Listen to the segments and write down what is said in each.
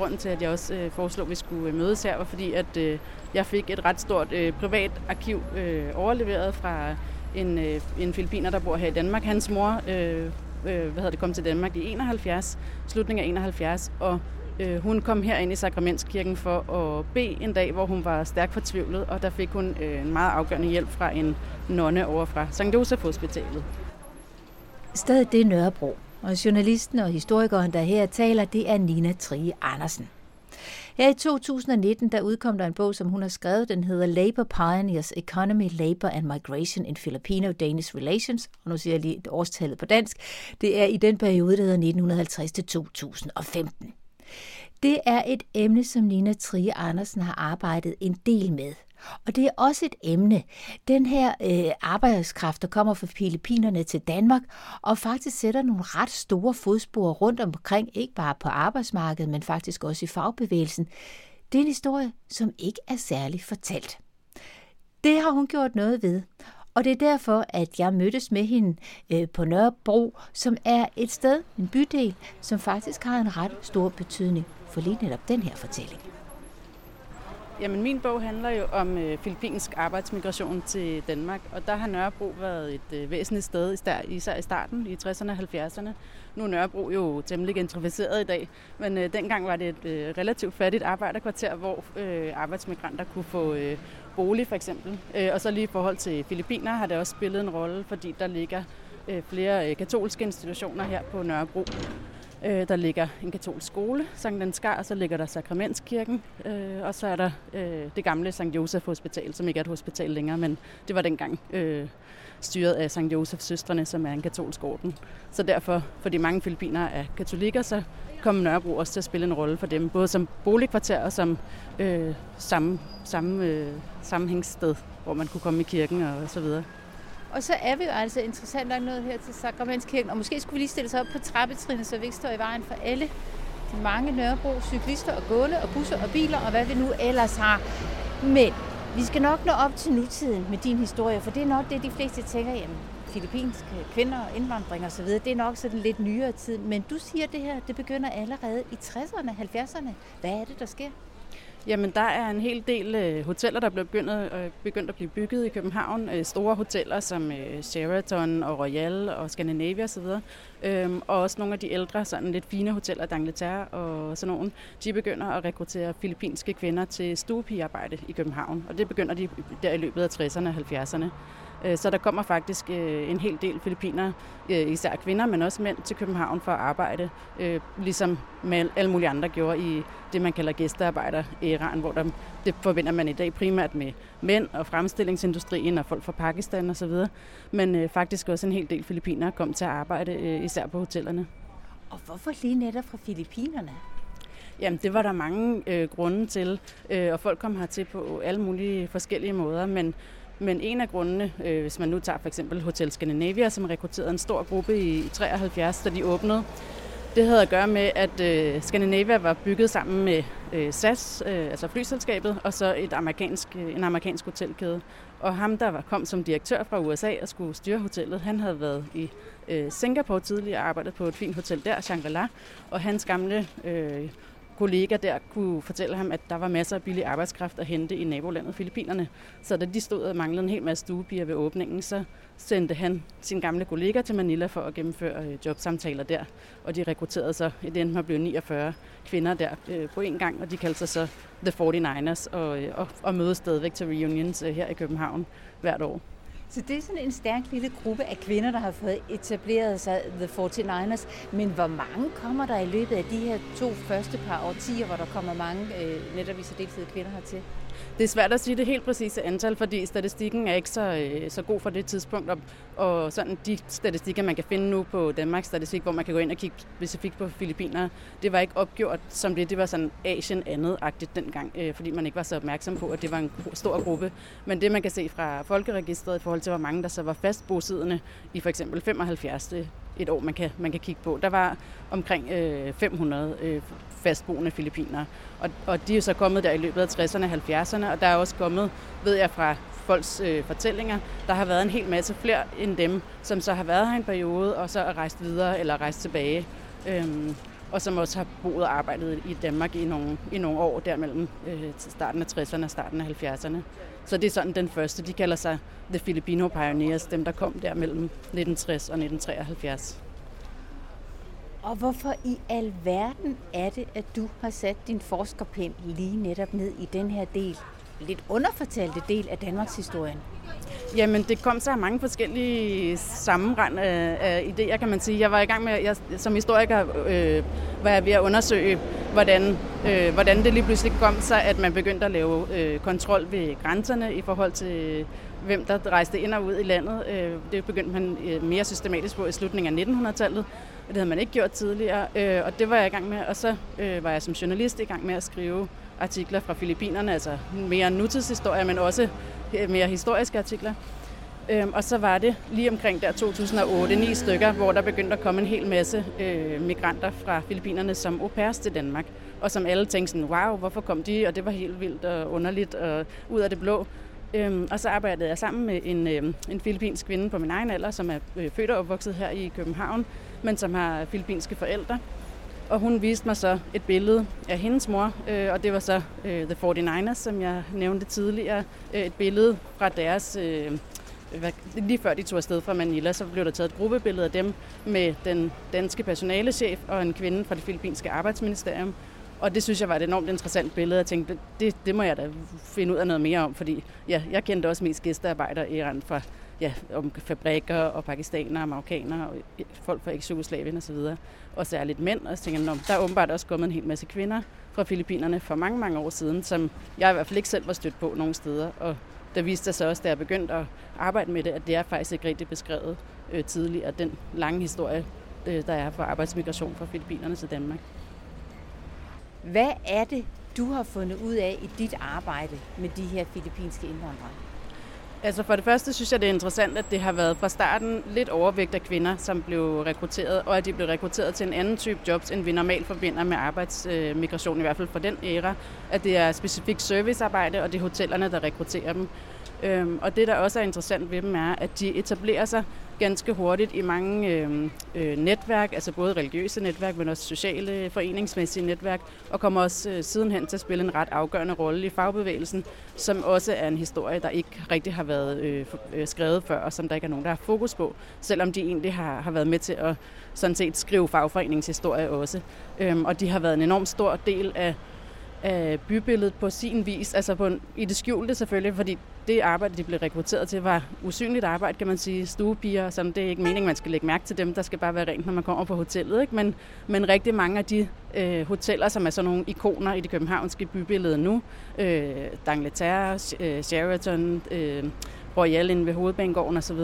grunden til, at jeg også øh, foreslog, at vi skulle øh, mødes her, var fordi, at øh, jeg fik et ret stort øh, privat arkiv øh, overleveret fra en, øh, en filipiner, der bor her i Danmark. Hans mor øh, øh, hvad hedder det, kom til Danmark i 71, slutningen af 71, og øh, hun kom her ind i Sakramentskirken for at bede en dag, hvor hun var stærkt fortvivlet, og der fik hun øh, en meget afgørende hjælp fra en nonne over fra St. Josef Hospitalet. Stedet det er Nørrebro, og journalisten og historikeren, der her taler, det er Nina Trie Andersen. Her i 2019, der udkom der en bog, som hun har skrevet. Den hedder Labor Pioneers, Economy, Labor and Migration in Filipino-Danish Relations. Og nu siger jeg lige et årstallet på dansk. Det er i den periode, der hedder 1950 til 2015. Det er et emne, som Nina Trie Andersen har arbejdet en del med. Og det er også et emne. Den her øh, arbejdskraft, der kommer fra Filippinerne til Danmark, og faktisk sætter nogle ret store fodspor rundt omkring, ikke bare på arbejdsmarkedet, men faktisk også i fagbevægelsen. Det er en historie, som ikke er særlig fortalt. Det har hun gjort noget ved. Og det er derfor, at jeg mødtes med hende øh, på Nørrebro, som er et sted, en bydel, som faktisk har en ret stor betydning for lige netop den her fortælling. Jamen, min bog handler jo om øh, filippinsk arbejdsmigration til Danmark, og der har Nørrebro været et øh, væsentligt sted, især i starten, i 60'erne og 70'erne. Nu er Nørrebro jo temmelig gentrificeret i dag, men øh, dengang var det et øh, relativt fattigt arbejderkvarter, hvor øh, arbejdsmigranter kunne få øh, bolig for eksempel. Øh, og så lige i forhold til Filippiner har det også spillet en rolle, fordi der ligger øh, flere øh, katolske institutioner her på Nørrebro. Øh, der ligger en katolsk skole, Sankt Ansgar, og så ligger der Sakramentskirken, øh, og så er der øh, det gamle Sankt Josef Hospital, som ikke er et hospital længere, men det var dengang øh, styret af Sankt Josefs søstrene, som er en katolsk orden. Så derfor, fordi mange filipiner er katolikker, så kom Nørrebro også til at spille en rolle for dem, både som boligkvarter og som øh, samme, samme, øh, sammenhængssted, hvor man kunne komme i kirken og så videre. Og så er vi jo altså interessant nok nået her til Sakramentskirken, og måske skulle vi lige stille os op på trappetrinene, så vi ikke står i vejen for alle de mange Nørrebro cyklister og gående og busser og biler og hvad vi nu ellers har. Men vi skal nok nå op til nutiden med din historie, for det er nok det, de fleste tænker, jamen, filippinske kvinder og indvandring osv., det er nok sådan lidt nyere tid. Men du siger det her, det begynder allerede i 60'erne, 70'erne. Hvad er det, der sker? Jamen, der er en hel del øh, hoteller, der er begyndt, øh, begyndt at blive bygget i København. Øh, store hoteller som øh, Sheraton og Royal og Scandinavia osv. Øhm, og også nogle af de ældre, sådan lidt fine hoteller, d'Angleterre og sådan nogle, de begynder at rekruttere filippinske kvinder til stuepigearbejde i København. Og det begynder de der i løbet af 60'erne og 70'erne. Øh, så der kommer faktisk øh, en hel del filippiner, øh, især kvinder, men også mænd til København for at arbejde, ligesom med alle mulige andre gjorde i det, man kalder gæstearbejder i Iran, hvor der, det forbinder man i dag primært med mænd og fremstillingsindustrien og folk fra Pakistan osv., men faktisk også en hel del filippiner kom til at arbejde, især på hotellerne. Og hvorfor lige netop fra Filippinerne? Jamen, det var der mange øh, grunde til, øh, og folk kom hertil på alle mulige forskellige måder, men men en af grundene, øh, hvis man nu tager for eksempel Hotel Scandinavia, som rekrutterede en stor gruppe i 73, da de åbnede, det havde at gøre med, at øh, Scandinavia var bygget sammen med øh, SAS, øh, altså flyselskabet, og så et amerikansk, øh, en amerikansk hotelkæde. Og ham, der var, kom som direktør fra USA og skulle styre hotellet, han havde været i øh, Singapore tidligere og arbejdet på et fint hotel der, Shangri-La, og hans gamle øh, kollega der kunne fortælle ham, at der var masser af billig arbejdskraft at hente i nabolandet Filippinerne. Så da de stod og manglede en hel masse stuepiger ved åbningen, så sendte han sin gamle kollega til Manila for at gennemføre øh, jobsamtaler der. Og de rekrutterede så, det endte med at blive 49 kvinder der øh, på en gang, og de kaldte sig så The 49ers og, øh, og, og mødes stadigvæk til reunions her i København hvert år. Så det er sådan en stærk lille gruppe af kvinder, der har fået etableret sig The 49ers. Men hvor mange kommer der i løbet af de her to første par årtier, hvor der kommer mange øh, netop i særdeleshed kvinder hertil? Det er svært at sige det helt præcise antal, fordi statistikken er ikke så, øh, så god for det tidspunkt. Og, og sådan de statistikker, man kan finde nu på Danmarks Statistik, hvor man kan gå ind og kigge specifikt på Filippiner, det var ikke opgjort som det. Det var sådan Asien andet-agtigt dengang, øh, fordi man ikke var så opmærksom på, at det var en stor gruppe. Men det, man kan se fra folkeregistret i forhold til, hvor mange der så var fast bosiddende i for eksempel 75 et år, man kan, man kan kigge på. Der var omkring øh, 500 øh, fastboende filipiner. Og, og de er så kommet der i løbet af 60'erne og 70'erne, og der er også kommet, ved jeg fra folks øh, fortællinger, der har været en hel masse flere end dem, som så har været her en periode, og så er rejst videre eller rejst tilbage. Øhm, og som også har boet og arbejdet i Danmark i nogle, i nogle år, der mellem øh, starten af 60'erne og starten af 70'erne. Så det er sådan den første. De kalder sig The Filipino Pioneers, dem der kom der mellem 1960 og 1973. Og hvorfor i alverden er det, at du har sat din forskerpind lige netop ned i den her del, lidt underfortalte del af Danmarks historien? Jamen, det kom så af mange forskellige sammenrend af, af idéer, kan man sige. Jeg var i gang med, jeg, som historiker øh, var jeg ved at undersøge, hvordan, øh, hvordan det lige pludselig kom sig, at man begyndte at lave øh, kontrol ved grænserne i forhold til, hvem der rejste ind og ud i landet. Øh, det begyndte man øh, mere systematisk på i slutningen af 1900-tallet. Det havde man ikke gjort tidligere, øh, og det var jeg i gang med. Og så øh, var jeg som journalist i gang med at skrive artikler fra Filippinerne, altså mere nutidshistorie, men også øh, mere historiske artikler. Øhm, og så var det lige omkring der 2008, ni stykker, hvor der begyndte at komme en hel masse øh, migranter fra Filippinerne som au pairs til Danmark. Og som alle tænkte sådan, wow, hvorfor kom de? Og det var helt vildt og underligt og ud af det blå. Øhm, og så arbejdede jeg sammen med en, øh, en filippinsk kvinde på min egen alder, som er øh, født og opvokset her i København, men som har filippinske forældre. Og hun viste mig så et billede af hendes mor, øh, og det var så øh, The 49ers, som jeg nævnte tidligere. Øh, et billede fra deres... Øh, lige før de tog afsted fra Manila, så blev der taget et gruppebillede af dem med den danske personalechef og en kvinde fra det filippinske arbejdsministerium. Og det synes jeg var et enormt interessant billede. Jeg tænkte, det, det må jeg da finde ud af noget mere om, fordi ja, jeg kendte også mest gæstearbejdere i Iran fra ja, om fabrikker og pakistanere og marokkanere og øh, folk fra eks-Jugoslavien osv. Og, og særligt mænd. Og så tænker jeg, der er åbenbart også kommet en hel masse kvinder fra Filippinerne for mange, mange år siden, som jeg i hvert fald ikke selv var stødt på nogen steder. Og der viste sig så også, da jeg begyndte at arbejde med det, at det er faktisk ikke rigtig beskrevet øh, tidligere, den lange historie, øh, der er for arbejdsmigration fra Filippinerne til Danmark. Hvad er det, du har fundet ud af i dit arbejde med de her filippinske indvandrere? Altså for det første synes jeg, det er interessant, at det har været fra starten lidt overvægt af kvinder, som blev rekrutteret, og at de blev rekrutteret til en anden type jobs, end vi normalt forbinder med arbejdsmigration, i hvert fald fra den æra. At det er specifikt servicearbejde, og det er hotellerne, der rekrutterer dem. Øhm, og det, der også er interessant ved dem, er, at de etablerer sig ganske hurtigt i mange øh, øh, netværk, altså både religiøse netværk, men også sociale, foreningsmæssige netværk, og kommer også øh, sidenhen til at spille en ret afgørende rolle i fagbevægelsen, som også er en historie, der ikke rigtig har været øh, øh, skrevet før, og som der ikke er nogen, der har fokus på, selvom de egentlig har, har været med til at sådan set skrive fagforeningshistorie også. Øhm, og de har været en enorm stor del af øh, bybilledet på sin vis, altså på en, i det skjulte selvfølgelig, fordi det arbejde, de blev rekrutteret til, var usynligt arbejde, kan man sige. Stuepiger, som det er ikke meningen, man skal lægge mærke til dem, der skal bare være rent, når man kommer på hotellet. Ikke? Men, men rigtig mange af de øh, hoteller, som er sådan nogle ikoner i det københavnske bybillede nu, øh, D'Angleterre, øh, Sheraton, øh, Royal inde ved Hovedbanegården osv.,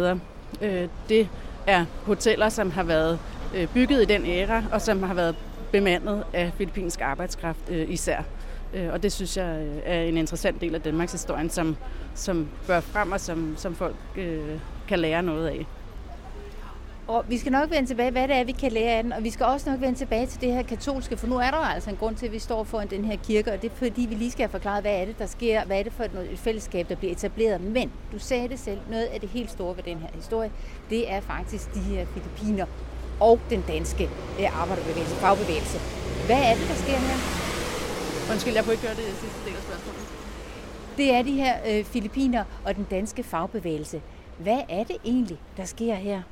øh, det er hoteller, som har været øh, bygget i den æra, og som har været bemandet af filippinsk arbejdskraft øh, især. Øh, og det synes jeg øh, er en interessant del af Danmarks historie, som, som bør frem og som, som folk øh, kan lære noget af. Og vi skal nok vende tilbage, hvad det er, vi kan lære af den, og vi skal også nok vende tilbage til det her katolske, for nu er der altså en grund til, at vi står foran den her kirke, og det er fordi, vi lige skal have forklaret, hvad er det, der sker, hvad er det for et fællesskab, der bliver etableret. Men du sagde det selv, noget af det helt store ved den her historie, det er faktisk de her filippiner og den danske øh, arbejderbevægelse, fagbevægelse. Hvad er det, der sker her? Undskyld, jeg kunne ikke høre det sidste del af spørgsmålet. Det er de her øh, filipiner og den danske fagbevægelse. Hvad er det egentlig, der sker her?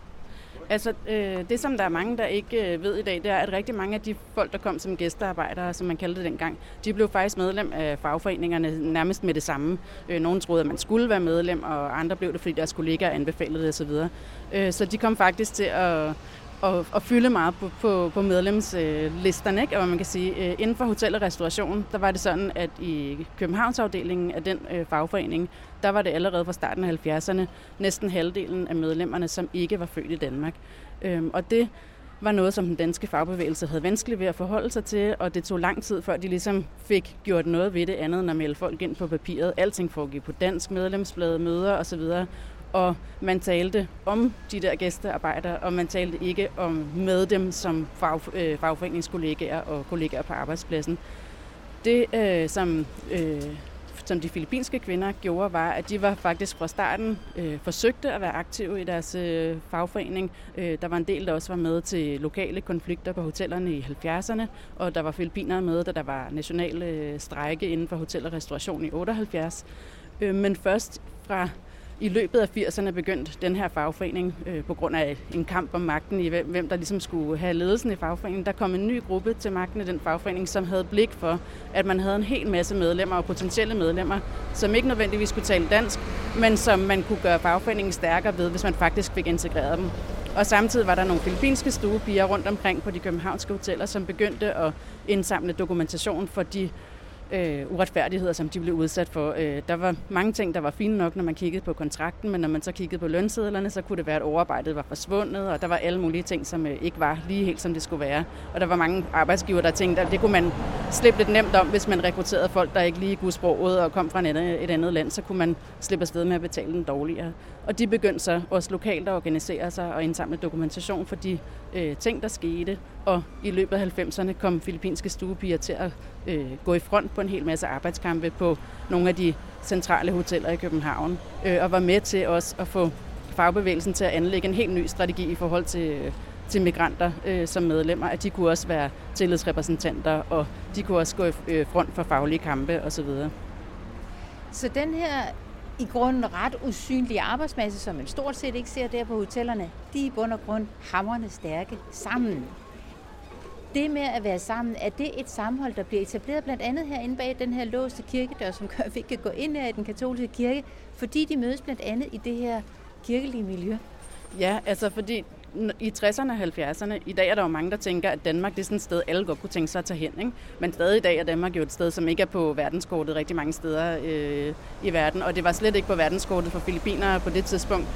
Altså, øh, det som der er mange, der ikke øh, ved i dag, det er, at rigtig mange af de folk, der kom som gæstearbejdere, som man kaldte det dengang, de blev faktisk medlem af fagforeningerne nærmest med det samme. Øh, nogle troede, at man skulle være medlem, og andre blev det, fordi deres kollegaer anbefalede det osv. Øh, så de kom faktisk til at at, at fylde meget på, på, på medlemslisterne. Ikke? Og man kan sige, øh, inden for hotel og restauration, der var det sådan, at i Københavnsafdelingen af den øh, fagforening, der var det allerede fra starten af 70'erne næsten halvdelen af medlemmerne, som ikke var født i Danmark. Øhm, og det var noget, som den danske fagbevægelse havde vanskeligt ved at forholde sig til, og det tog lang tid, før de ligesom fik gjort noget ved det andet end at melde folk ind på papiret. Alting foregik på dansk, medlemsblad, møder osv og man talte om de der gæstearbejdere, og man talte ikke om med dem som fag, øh, fagforeningskollegaer og kollegaer på arbejdspladsen. Det, øh, som øh, som de filippinske kvinder gjorde, var, at de var faktisk fra starten øh, forsøgte at være aktive i deres øh, fagforening. Øh, der var en del, der også var med til lokale konflikter på hotellerne i 70'erne, og der var filippinere med, da der var nationale øh, strejke inden for hotel og restauration i 78. Øh, men først fra i løbet af 80'erne begyndte den her fagforening, øh, på grund af en kamp om magten i, hvem der ligesom skulle have ledelsen i fagforeningen, der kom en ny gruppe til magten i den fagforening, som havde blik for, at man havde en hel masse medlemmer og potentielle medlemmer, som ikke nødvendigvis skulle tale dansk, men som man kunne gøre fagforeningen stærkere ved, hvis man faktisk fik integreret dem. Og samtidig var der nogle filippinske stuepiger rundt omkring på de københavnske hoteller, som begyndte at indsamle dokumentation for de øh, uretfærdigheder, som de blev udsat for. Øh, der var mange ting, der var fine nok, når man kiggede på kontrakten, men når man så kiggede på lønsedlerne, så kunne det være, at overarbejdet var forsvundet, og der var alle mulige ting, som øh, ikke var lige helt, som det skulle være. Og der var mange arbejdsgiver, der tænkte, at det kunne man slippe lidt nemt om, hvis man rekrutterede folk, der ikke lige kunne sproget og kom fra et andet, et andet land, så kunne man slippe afsted med at betale den dårligere. Og de begyndte så også lokalt at organisere sig og indsamle dokumentation for de øh, ting, der skete. Og i løbet af 90'erne kom filippinske stuepiger til at øh, gå i front på en hel masse arbejdskampe på nogle af de centrale hoteller i København. Øh, og var med til også at få fagbevægelsen til at anlægge en helt ny strategi i forhold til, øh, til migranter øh, som medlemmer, at de kunne også være tillidsrepræsentanter, og de kunne også gå i øh, front for faglige kampe osv. Så den her i grunden ret usynlige arbejdsmasse, som man stort set ikke ser der på hotellerne, de er i bund og grund hammerne stærke sammen. Det med at være sammen, er det et samhold, der bliver etableret blandt andet herinde bag den her låste kirkedør, som gør, at vi kan gå ind i den katolske kirke, fordi de mødes blandt andet i det her kirkelige miljø? Ja, altså fordi i 60'erne og 70'erne, i dag er der jo mange, der tænker, at Danmark det er sådan et sted, alle godt kunne tænke sig at tage hen. Ikke? Men stadig i dag er Danmark jo et sted, som ikke er på verdenskortet rigtig mange steder øh, i verden. Og det var slet ikke på verdenskortet for filipiner på det tidspunkt.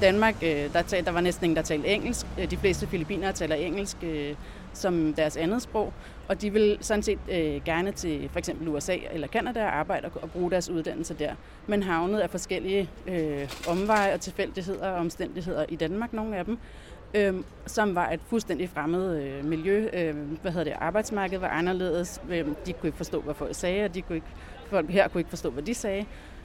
Danmark, øh, der, tal, der var næsten ingen, der talte engelsk. Øh, de fleste filipiner taler engelsk øh, som deres andet sprog. Og de vil sådan set øh, gerne til for eksempel USA eller Kanada arbejde og, og bruge deres uddannelse der. Men havnet af forskellige øh, omveje og tilfældigheder og omstændigheder i Danmark, nogle af dem øh, som var et fuldstændig fremmed øh, miljø. Øh, hvad hedder det? Arbejdsmarkedet var anderledes. Øh, de kunne ikke forstå, hvad folk sagde, og de kunne ikke, folk her kunne ikke forstå, hvad de sagde.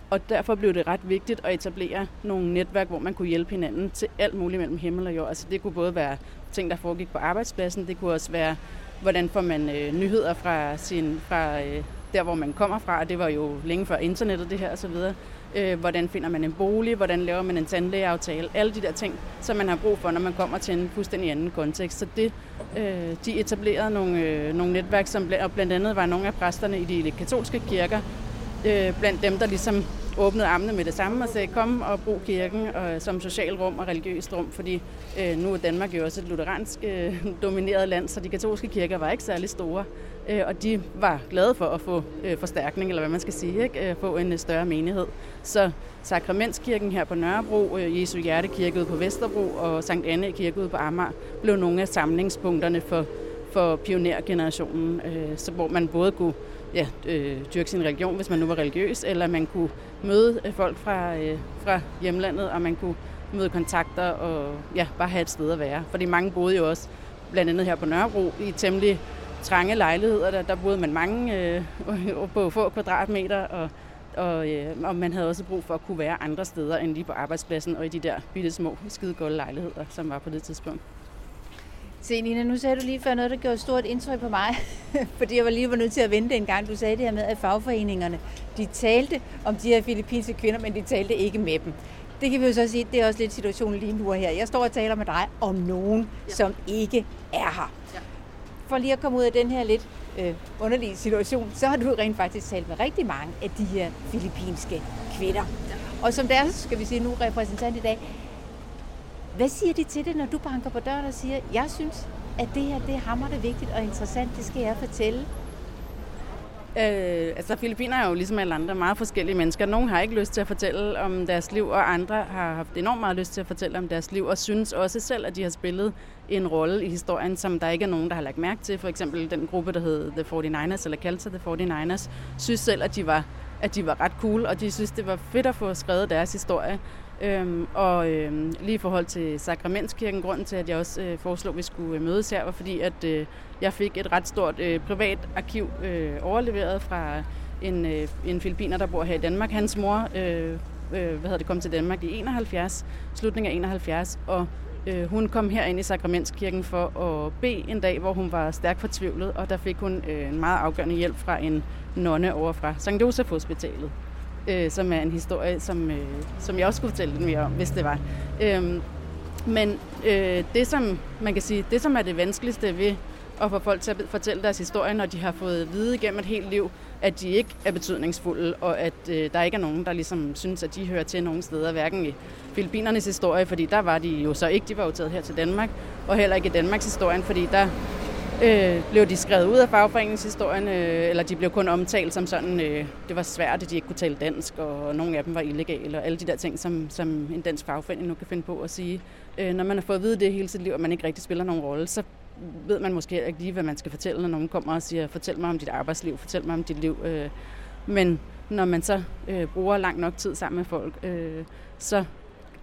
Og derfor blev det ret vigtigt at etablere nogle netværk, hvor man kunne hjælpe hinanden til alt muligt mellem himmel og jord. Altså det kunne både være ting, der foregik på arbejdspladsen, det kunne også være, hvordan får man øh, nyheder fra, sin, fra øh, der, hvor man kommer fra. Det var jo længe før internettet, det her osv. Øh, hvordan finder man en bolig? Hvordan laver man en tandlægeaftale? Alle de der ting, som man har brug for, når man kommer til en fuldstændig anden kontekst. Så det, øh, de etablerede nogle, øh, nogle netværk, som blandt andet var nogle af præsterne i de katolske kirker, øh, blandt dem, der ligesom åbnede armene med det samme og sagde, kom og brug kirken og, som socialrum og religiøst rum, fordi øh, nu er Danmark jo også et lutheransk øh, domineret land, så de katolske kirker var ikke særlig store, øh, og de var glade for at få øh, forstærkning, eller hvad man skal sige, ikke? Øh, få en øh, større menighed. Så Sakramentskirken her på Nørrebro, øh, Jesu Hjertekirke ude på Vesterbro og Sankt Anne Kirke ude på Amager blev nogle af samlingspunkterne for, for pionergenerationen, øh, så hvor man både kunne ja, øh, dyrke sin religion, hvis man nu var religiøs, eller man kunne møde øh, folk fra, øh, fra hjemlandet, og man kunne møde kontakter og ja, bare have et sted at være. Fordi mange boede jo også, blandt andet her på Nørrebro, i temmelig trange lejligheder. Der, der boede man mange øh, på få kvadratmeter, og, og, øh, og man havde også brug for at kunne være andre steder end lige på arbejdspladsen og i de der bitte små skide lejligheder, som var på det tidspunkt. Se Nina, nu sagde du lige før noget, der gjorde stort indtryk på mig, fordi jeg var lige var nødt til at vente en gang. Du sagde det her med, at fagforeningerne, de talte om de her filippinske kvinder, men de talte ikke med dem. Det kan vi jo så sige, det er også lidt situationen lige nu her. Jeg står og taler med dig om nogen, ja. som ikke er her. Ja. For lige at komme ud af den her lidt øh, underlige situation, så har du rent faktisk talt med rigtig mange af de her filippinske kvinder. Ja. Og som deres, skal vi sige nu, repræsentant i dag, hvad siger de til det, når du banker på døren og siger, jeg synes, at det her det er hammerende vigtigt og interessant, det skal jeg fortælle? Øh, altså Filippiner er jo ligesom alle andre meget forskellige mennesker. Nogle har ikke lyst til at fortælle om deres liv, og andre har haft enormt meget lyst til at fortælle om deres liv, og synes også selv, at de har spillet en rolle i historien, som der ikke er nogen, der har lagt mærke til. For eksempel den gruppe, der hed The 49ers, eller kaldte sig The 49ers, synes selv, at de var, at de var ret cool, og de synes, det var fedt at få skrevet deres historie. Øhm, og øhm, lige i forhold til Sakramentskirken, grunden til, at jeg også øh, foreslog, at vi skulle øh, mødes her, var fordi, at øh, jeg fik et ret stort øh, privat arkiv øh, overleveret fra en, øh, en filipiner, der bor her i Danmark. Hans mor øh, øh, hvad hedder det, kom til Danmark i 71, slutningen af 71, og øh, hun kom her ind i Sakramentskirken for at bede en dag, hvor hun var stærkt fortvivlet, og der fik hun øh, en meget afgørende hjælp fra en nonne over fra St. Josef Hospitalet øh, som er en historie, som, øh, som jeg også skulle fortælle lidt mere om, hvis det var. Øh, men øh, det, som man kan sige, det, som er det vanskeligste ved at få folk til at fortælle deres historie, når de har fået at vide igennem et helt liv, at de ikke er betydningsfulde, og at øh, der ikke er nogen, der ligesom synes, at de hører til nogen steder, hverken i Filippinernes historie, fordi der var de jo så ikke, de var jo taget her til Danmark, og heller ikke i Danmarks historien, fordi der øh, blev de skrevet ud af fagforeningshistorien, øh, eller de blev kun omtalt som sådan, øh, det var svært, at de ikke kunne tale dansk, og nogle af dem var illegale, og alle de der ting, som, som en dansk fagforening nu kan finde på at sige. Øh, når man har fået at vide det hele sit liv, og man ikke rigtig spiller nogen rolle, så ved man måske ikke lige, hvad man skal fortælle, når nogen kommer og siger, fortæl mig om dit arbejdsliv, fortæl mig om dit liv. Øh, men når man så øh, bruger lang nok tid sammen med folk, øh, så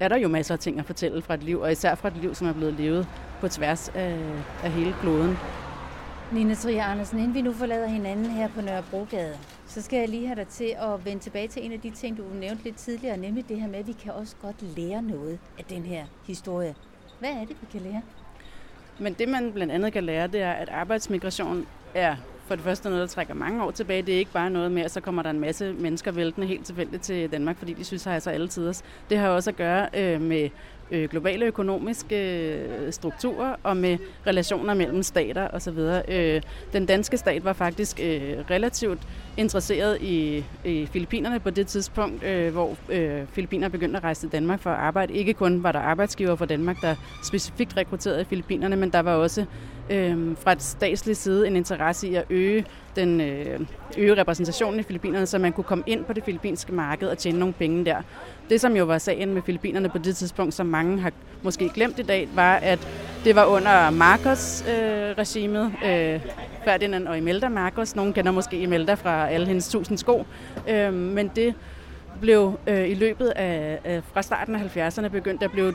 er der jo masser af ting at fortælle fra et liv, og især fra et liv, som er blevet levet på tværs af, af hele kloden. Nina Trier Andersen, inden vi nu forlader hinanden her på Nørrebrogade, så skal jeg lige have dig til at vende tilbage til en af de ting, du nævnte lidt tidligere, nemlig det her med, at vi kan også godt lære noget af den her historie. Hvad er det, vi kan lære? Men det, man blandt andet kan lære, det er, at arbejdsmigration er for det første noget, der trækker mange år tilbage. Det er ikke bare noget med, at så kommer der en masse mennesker væltende helt tilfældigt til Danmark, fordi de synes, at har så alle tiders. Det har også at gøre øh, med øh, globale økonomiske øh, strukturer og med relationer mellem stater osv. Øh, den danske stat var faktisk øh, relativt interesseret i, i Filippinerne på det tidspunkt, øh, hvor øh, Filippiner begyndte at rejse til Danmark for at arbejde. Ikke kun var der arbejdsgiver fra Danmark, der specifikt rekrutterede Filippinerne, men der var også øh, fra et statsligt side en interesse i at øge den øh, øge repræsentationen i Filippinerne, så man kunne komme ind på det filippinske marked og tjene nogle penge der. Det, som jo var sagen med Filippinerne på det tidspunkt, som mange har måske glemt i dag, var, at det var under Marcos-regimet, øh, øh, Ferdinand og Imelda Marcos. Nogle kender måske Imelda fra alle hendes tusind sko. Øh, men det blev øh, i løbet af, af fra starten af 70'erne begyndt at blive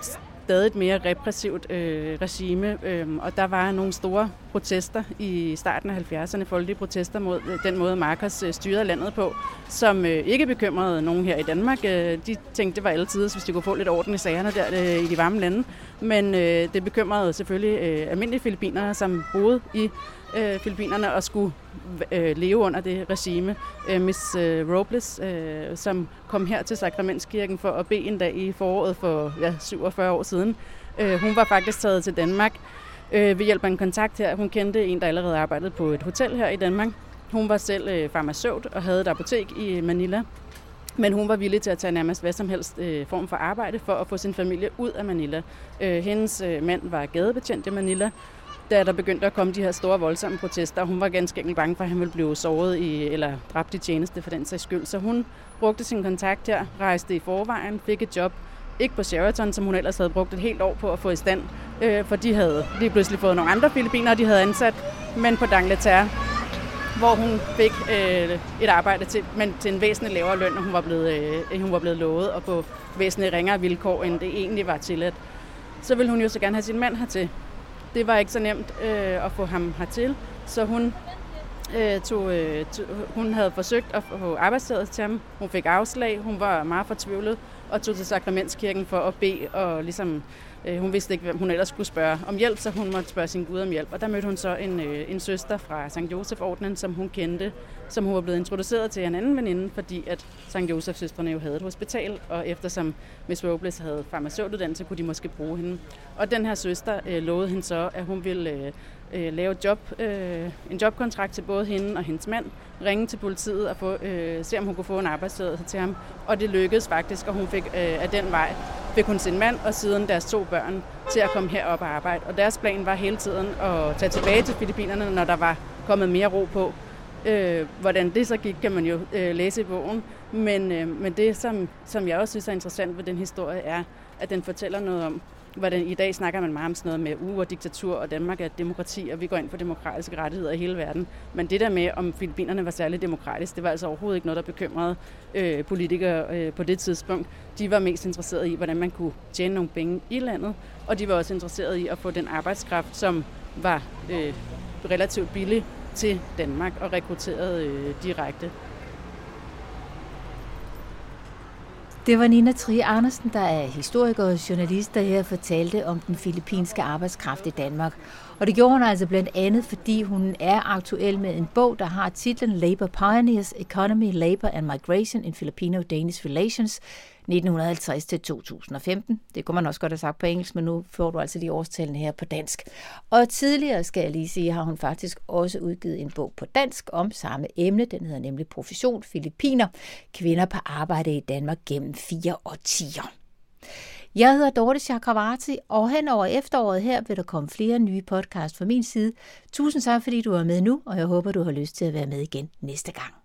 stadig et mere repressivt øh, regime, øh, og der var nogle store protester i starten af 70'erne, folkelige protester mod øh, den måde, Marcos øh, styrede landet på, som øh, ikke bekymrede nogen her i Danmark. Øh, de tænkte, det var altid, hvis de kunne få lidt orden i sagerne der øh, i de varme lande. Men øh, det bekymrede selvfølgelig øh, almindelige filipinere, som boede i øh, Filippinerne og skulle øh, leve under det regime. Øh, Miss øh, Robles, øh, som kom her til Sakramentskirken for at bede en dag i foråret for ja, 47 år siden. Øh, hun var faktisk taget til Danmark øh, ved hjælp af en kontakt her. Hun kendte en, der allerede arbejdede på et hotel her i Danmark. Hun var selv øh, farmaceut og havde et apotek i Manila. Men hun var villig til at tage nærmest hvad som helst øh, form for arbejde for at få sin familie ud af Manila. Øh, hendes øh, mand var gadebetjent i Manila, da der begyndte at komme de her store voldsomme protester. Hun var ganske enkelt bange for, at han ville blive såret i, eller dræbt i tjeneste for den sags skyld. Så hun brugte sin kontakt her, rejste i forvejen, fik et job ikke på Sheraton, som hun ellers havde brugt et helt år på at få i stand, øh, for de havde lige pludselig fået nogle andre filipiner, de havde ansat, men på Dangleterre, hvor hun fik øh, et arbejde til, men til en væsentlig lavere løn, og hun var blevet, øh, hun var blevet lovet, og på væsentligt ringere vilkår, end det egentlig var tilladt. Så ville hun jo så gerne have sin mand hertil det var ikke så nemt øh, at få ham hertil, så hun øh, tog, øh, tog, hun havde forsøgt at få arbejdstilladelse til ham. Hun fik afslag, hun var meget fortvivlet og tog til Sakramentskirken for at bede og ligesom Øh, hun vidste ikke, hvem hun ellers skulle spørge om hjælp, så hun måtte spørge sin Gud om hjælp. Og der mødte hun så en, øh, en søster fra St. Josef-ordenen, som hun kendte, som hun var blevet introduceret til en anden veninde, fordi at St. Josef-søstrene jo havde et hospital, og eftersom Miss Robles havde farmaceutuddannelse, kunne de måske bruge hende. Og den her søster øh, lovede hende så, at hun ville øh, øh, lave job, øh, en jobkontrakt til både hende og hendes mand, ringe til politiet og få, øh, se, om hun kunne få en arbejdstilladelse til ham. Og det lykkedes faktisk, og hun fik øh, af den vej fik hun sin mand og siden deres to børn til at komme herop og arbejde. Og deres plan var hele tiden at tage tilbage til Filippinerne, når der var kommet mere ro på. Øh, hvordan det så gik, kan man jo øh, læse i bogen. Men, øh, men det, som, som jeg også synes er interessant ved den historie, er, at den fortæller noget om, hvordan i dag snakker man meget om sådan noget med uh, uger, og diktatur, og Danmark er et demokrati, og vi går ind for demokratiske rettigheder i hele verden. Men det der med, om Filippinerne var særlig demokratisk, det var altså overhovedet ikke noget, der bekymrede øh, politikere øh, på det tidspunkt. De var mest interesserede i, hvordan man kunne tjene nogle penge i landet, og de var også interesserede i at få den arbejdskraft, som var øh, relativt billig til Danmark og rekrutteret øh, direkte. Det var Nina Trie Andersen, der er historiker og journalist, der her fortalte om den filippinske arbejdskraft i Danmark. Og det gjorde hun altså blandt andet, fordi hun er aktuel med en bog, der har titlen Labor Pioneers, Economy, Labor and Migration in Filipino-Danish Relations, 1950 til 2015. Det kunne man også godt have sagt på engelsk, men nu får du altså lige årstallene her på dansk. Og tidligere, skal jeg lige sige, har hun faktisk også udgivet en bog på dansk om samme emne. Den hedder nemlig Profession Filippiner. Kvinder på arbejde i Danmark gennem fire årtier. Jeg hedder Dorte Chakravarti, og hen over efteråret her vil der komme flere nye podcast fra min side. Tusind tak, fordi du er med nu, og jeg håber, du har lyst til at være med igen næste gang.